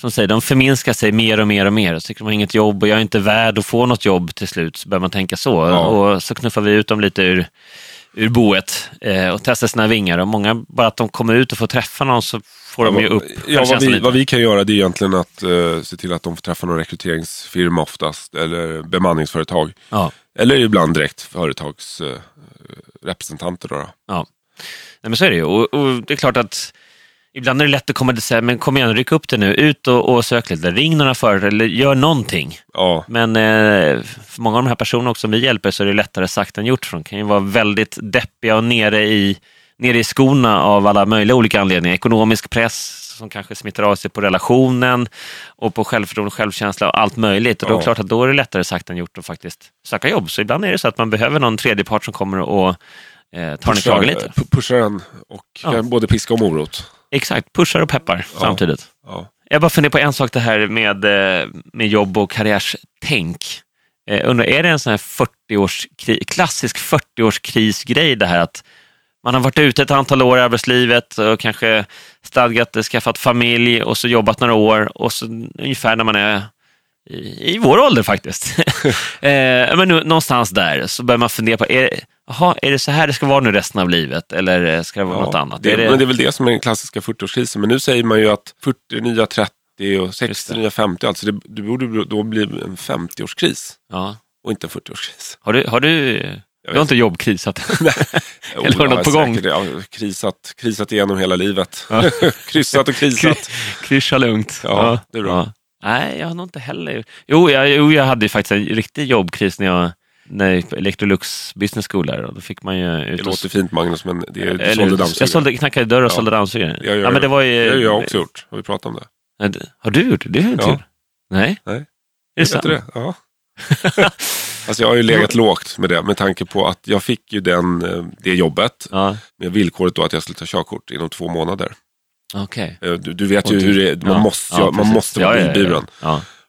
som säger, de förminskar sig mer och mer och mer. Så tycker de har inget jobb och jag är inte värd att få något jobb till slut. Så börjar man tänka så. Ja. Och så knuffar vi ut dem lite ur, ur boet eh, och testar sina vingar. Och många, bara att de kommer ut och får träffa någon så får de ju upp Ja, vad vi, vad vi kan göra det är egentligen att eh, se till att de får träffa någon rekryteringsfirma oftast. Eller bemanningsföretag. Ja. Eller ibland direkt företagsrepresentanter. Eh, representanter då, då. Ja, Nej, men så är det ju. Och, och det är klart att ibland är det lätt att komma och säga, men kom igen, ryck upp det nu, ut och, och sök lite, ring några företag eller gör någonting. Ja, Men eh, för många av de här personerna också som vi hjälper så är det lättare sagt än gjort, för de kan ju vara väldigt deppiga och nere i, nere i skorna av alla möjliga olika anledningar. Ekonomisk press som kanske smittar av sig på relationen och på självförtroende, självkänsla och allt möjligt. Och då är det klart att då är det lättare sagt än gjort att faktiskt söka jobb. Så ibland är det så att man behöver någon tredje part som kommer och eh, tar en i lite. pu- pushar en och Ja. kan både piska och morot. Exakt, pushar och peppar Ja. samtidigt. Ja. Jag bara funderar på en sak det här med, eh, med jobb och karriärstänk. Eh, undrar, är det en sån här 40-års, klassisk 40-årskrisgrej det här att man har varit ute ett antal år i arbetslivet och kanske stadgat, skaffat familj och så jobbat några år och så ungefär när man är i, i vår ålder faktiskt. eh, men nu, någonstans där så börjar man fundera på, är, aha, är det så här det ska vara nu resten av livet eller ska det vara något annat? Det, är det, Men det är väl det som är den klassiska 40-årskrisen. Men nu säger man ju att 40 nya 30 och Just 60 det. nya 50. Alltså det, det borde då bli en 50-årskris ja. och inte en 40-årskris. Har du, har du, du har inte jobbkrisat? Jo, Eller det jag något på har gång? Ja, krisat, krisat igenom hela livet. Ja. Kryssat och krisat. Kryscha lugnt. Ja, det är bra. Nej, jag har nog inte heller. Jo, jag, jo, jag hade faktiskt en riktig jobbkris när jag när jag Electrolux Business School där. Då fick man ju ut Det låter fint Magnus, men det är, du sålde dammsugare. Jag sålde, knackade dörr och Ja. sålde dammsugare. Jag gör ja, men det var ju, Det har jag också gjort. Har vi pratat om det? Har du gjort det? Det har jag inte Ja. gjort. Nej. Nej. Är det sant? du det? Ja. Alltså jag har ju legat lågt med det med tanke på att jag fick ju den, eh, det jobbet Ja, med villkoret då att jag skulle ta körkort inom två månader. okej. Eh, Du, du vet ju hur det är, man Ja, måste, ja, man måste vara bilburen.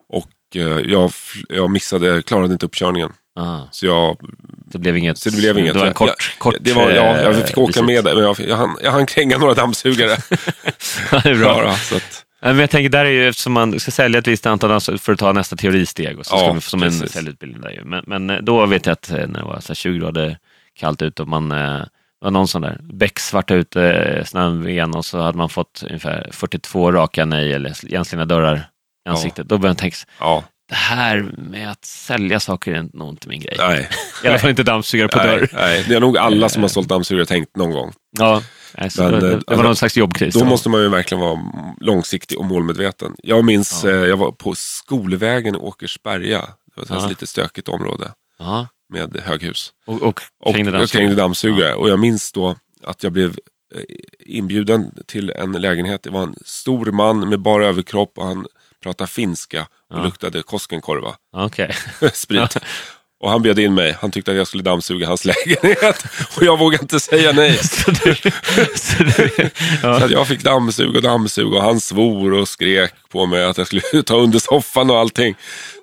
Och eh, jag, jag missade, klarade inte uppkörningen. ja. Så jag, Det blev inget. så det blev inget. Det var en kort, jag, kort det var, ja, jag fick åka visit. med där, men jag, jag, hann, jag hann kränga några dammsugare. Det är bra. Ja, så att, Men jag tänker, där är ju eftersom man ska sälja ett visst antal alltså, för att ta nästa teoristeg och så Ja, ska man som en precis. säljutbildning där ju. Men, men eh, då vet jag att eh, när det var så här 20 grader kallt ute och man eh, var någon sån där becksvart ute, snön igen och så hade man fått ungefär 42 raka nej eller igenslagna dörrar i Ja. ansiktet. Då började jag tänka, ja, det här med att sälja saker är nog inte min grej. nej. I alla fall inte dammsugare på nej, dörr. nej. Det är nog alla som har sålt dammsugare tänkt någon gång. Ja, nej, så Men, det, eh, det var alltså, någon slags jobbkris. Då måste man ju verkligen vara långsiktig och målmedveten. Jag minns, Ja. eh, jag var på Skolvägen i Åkersberga. Det var ett Ja. lite stökigt område ja. med höghus. Och, och Och krängde jag dammsugare. dammsugare. Och jag minns då att jag blev eh, inbjuden till en lägenhet. Det var en stor man med bara överkropp och han pratade finska och luktade Koskenkorva. Okej. Sprit. Och han bjöd in mig. Han tyckte att jag skulle dammsuga hans lägenhet. Och jag vågade inte säga nej. så du, så du, Så ja. att jag fick dammsuga och dammsuga och han svor och skrek på mig att jag skulle ta under soffan och allting.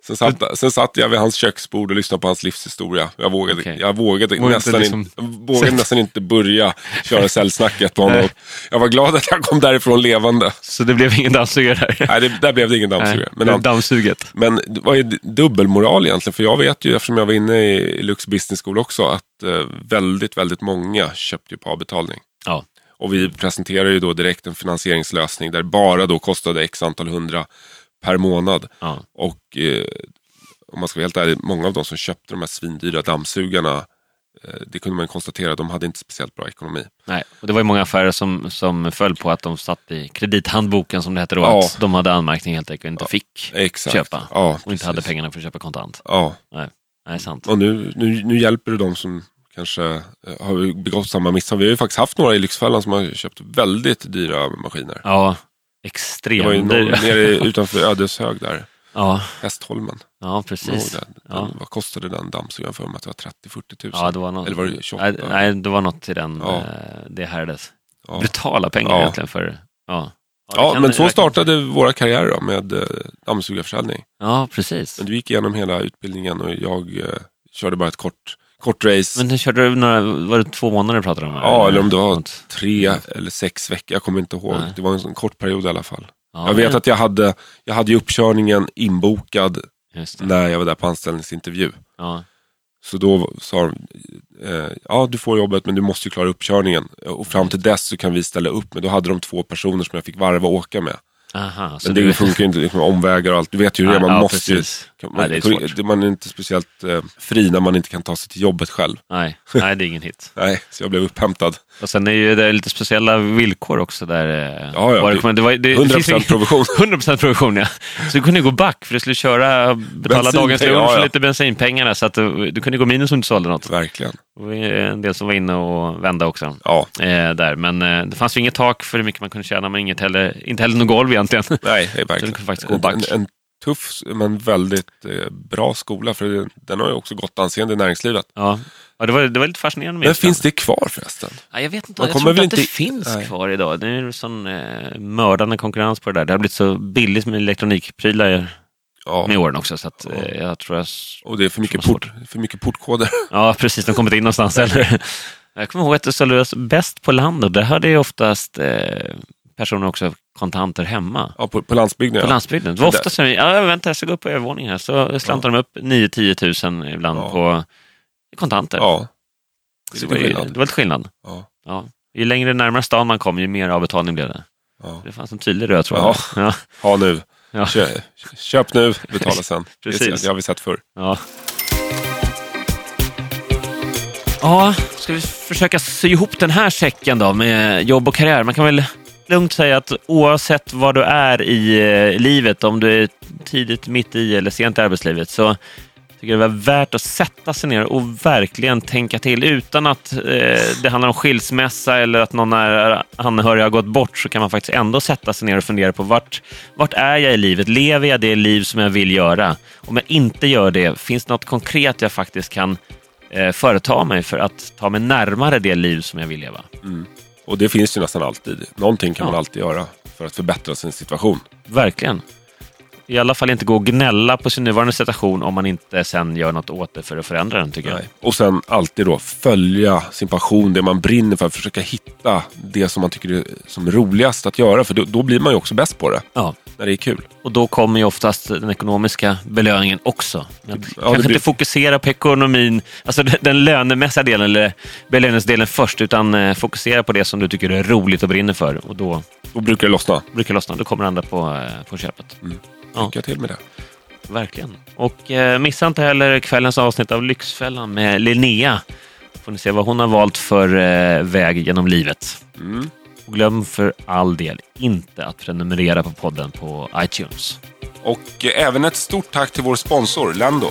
Sen satt, sen satt jag vid hans köksbord och lyssnade på hans livshistoria. Jag vågade, Okej. jag vågade, nästan, inte liksom- in, jag vågade nästan inte börja köra säljsnacket på honom. Jag var glad att jag kom därifrån levande. Så det blev ingen dammsugare där? Nej, det, där blev det ingen dammsugare. men dammsuget. men vad är dubbelmoral egentligen? För jag vet ju, eftersom jag var inne i Lux Business School också, att eh, väldigt, väldigt många köpte ju på avbetalning. Ja. Och vi presenterar ju då direkt en finansieringslösning där bara då kostade x antal hundra per månad. ja. Och eh, om man ska vara helt ärlig, många av de som köpte de här svindyra dammsugarna, eh, det kunde man konstatera, de hade inte speciellt bra ekonomi. Nej, och det var ju många affärer som, som föll på att de satt i kredithandboken som det hette då, Ja. att de hade anmärkning helt enkelt och inte fick Exakt. köpa. Ja, och inte hade precis. pengarna för att köpa kontant. Ja, Nej, sant. och nu, nu, nu hjälper du de som kanske eh, har begått samma misstag. Vi har ju faktiskt haft några i Lyxfällan som har köpt väldigt dyra maskiner. Ja, Det var ju någon, nere utanför Ödeshög där, Ja, Hästholmen. ja precis. det? Ja. Den, vad kostade den dammsugaren för mig? Att det var 30-40 tusen? Ja, det var något, Eller var det 28? nej, nej, det var något till den, Ja. eh, det härdes. ja. Brutala pengar Ja. egentligen för, ja. Ja, kan- men så startade våra karriärer då, med eh, dammsugarförsäljning. Ja, precis. Men du gick igenom hela utbildningen och jag eh, körde bara ett kort, kort race. Men körde du några, var det två månader du pratade om? Ja, eller om det var Något. tre eller sex veckor, jag kommer inte ihåg. Nej. Det var en sån kort period i alla fall. Ja, jag vet men- att jag hade, jag hade ju uppkörningen inbokad när jag var där på anställningsintervju. Ja, Så då sa de, eh, ja du får jobbet men du måste ju klara uppkörningen. Och fram till dess så kan vi ställa upp med. Då hade de två personer som jag fick varva och åka med. aha. Så Men det du- funkar ju inte liksom, med omvägar och allt. Du vet ju hur det är, man ja, måste ju Kan Nej, det är man, man är inte speciellt eh, fri när man inte kan ta sig till jobbet själv. Nej, nej, det är ingen hit. Nej, så jag blev upphämtad. Och sen är ju det lite speciella villkor också där. eh, Ja, ja, var det- det, det var, det, 100% det finns ing- provision. 100% provision, ja. Så du kunde gå back för du skulle köra, betala Bensin, dagens ja, lunch och ja. lite bensinpengarna. Så att du, du kunde gå minus om du sålde något. Verkligen. Ju en del som var inne och vände också. Ja, Eh, där. Men eh, det fanns ju inget tak för hur mycket man kunde tjäna, men inget heller, inte heller något golv egentligen. nej, det är Så du verkligen. kan faktiskt gå back. En, en tuff men väldigt eh, bra skola. För det- den har ju också gott anseende i näringslivet. Ja. Ja, det, var, det var lite fascinerande. Men finns det kvar förresten? Ja, jag vet inte, Man jag kommer tror inte att det inte- finns Nej. kvar idag. Det är en sån eh, mördande konkurrens på det där. Det har blivit så billigt med elektronikprylar Ja. med åren också. Så att, eh, jag tror jag... Och det är för mycket, port, för mycket portkoder. Ja, precis. De har kommit in någonstans. Eller? Jag kommer ihåg att det såldes bäst på landet. Där hade ju oftast eh, personer också kontanter hemma. Ja, på, på landsbygden. På ja. landsbygden. Det var ofta så ja, vänta, jag ska gå upp på övervåningen här. Så slantar de upp 9-10 tusen ibland Ja. på kontanter. ja. Det Så det, var ju, det var lite skillnad. Ja. Ja. Ju längre närmare stan man kom, ju mer avbetalning blev det. Ja. Det fanns en tydlig röd tråd. Ja. Ha nu. Ja. Kö, köp nu, betala sen. Precis. Det har vi sett förr. Ja. Ja, ska vi försöka sy ihop den här säcken då med jobb och karriär? Man kan väl lugnt säga att oavsett vad du är i eh, livet, om du är tidigt, mitt i eller sent i arbetslivet, så tycker jag det var värt att sätta sig ner och verkligen tänka till. Utan att eh, det handlar om skilsmässa eller att någon är anhörig har gått bort så kan man faktiskt ändå sätta sig ner och fundera på vart, vart är jag i livet? Lever jag det liv som jag vill göra? Om jag inte gör det, finns det något konkret jag faktiskt kan eh, företa mig för att ta mig närmare det liv som jag vill leva? Mm. Och det finns ju nästan alltid. Någonting kan Ja. man alltid göra för att förbättra sin situation. Verkligen. I alla fall inte gå och gnälla på sin nuvarande situation om man inte sen gör något åt det för att förändra den, tycker jag. Nej. Och sen alltid då följa sin passion, det man brinner för. Försöka hitta det som man tycker är som roligast att göra. För då, då blir man ju också bäst på det. Ja. När det är kul. Och då kommer ju oftast den ekonomiska belöningen också. Men det kanske blir- inte fokusera på ekonomin, alltså den- lönemässiga delen eller belöningsdelen först, utan eh, fokusera på det som du tycker är roligt och brinner för. Och då Då brukar det lossna. brukar det lossna. Då kommer andra på, eh, på köpet. Ja. Lycka till med det. Verkligen. Och eh, missa inte heller kvällens avsnitt av Lyxfällan med Linnea. Får ni se vad hon har valt för eh, väg genom livet. Mm. Och glöm för all del inte att prenumerera på podden på iTunes. Och eh, även ett stort tack till vår sponsor Lando.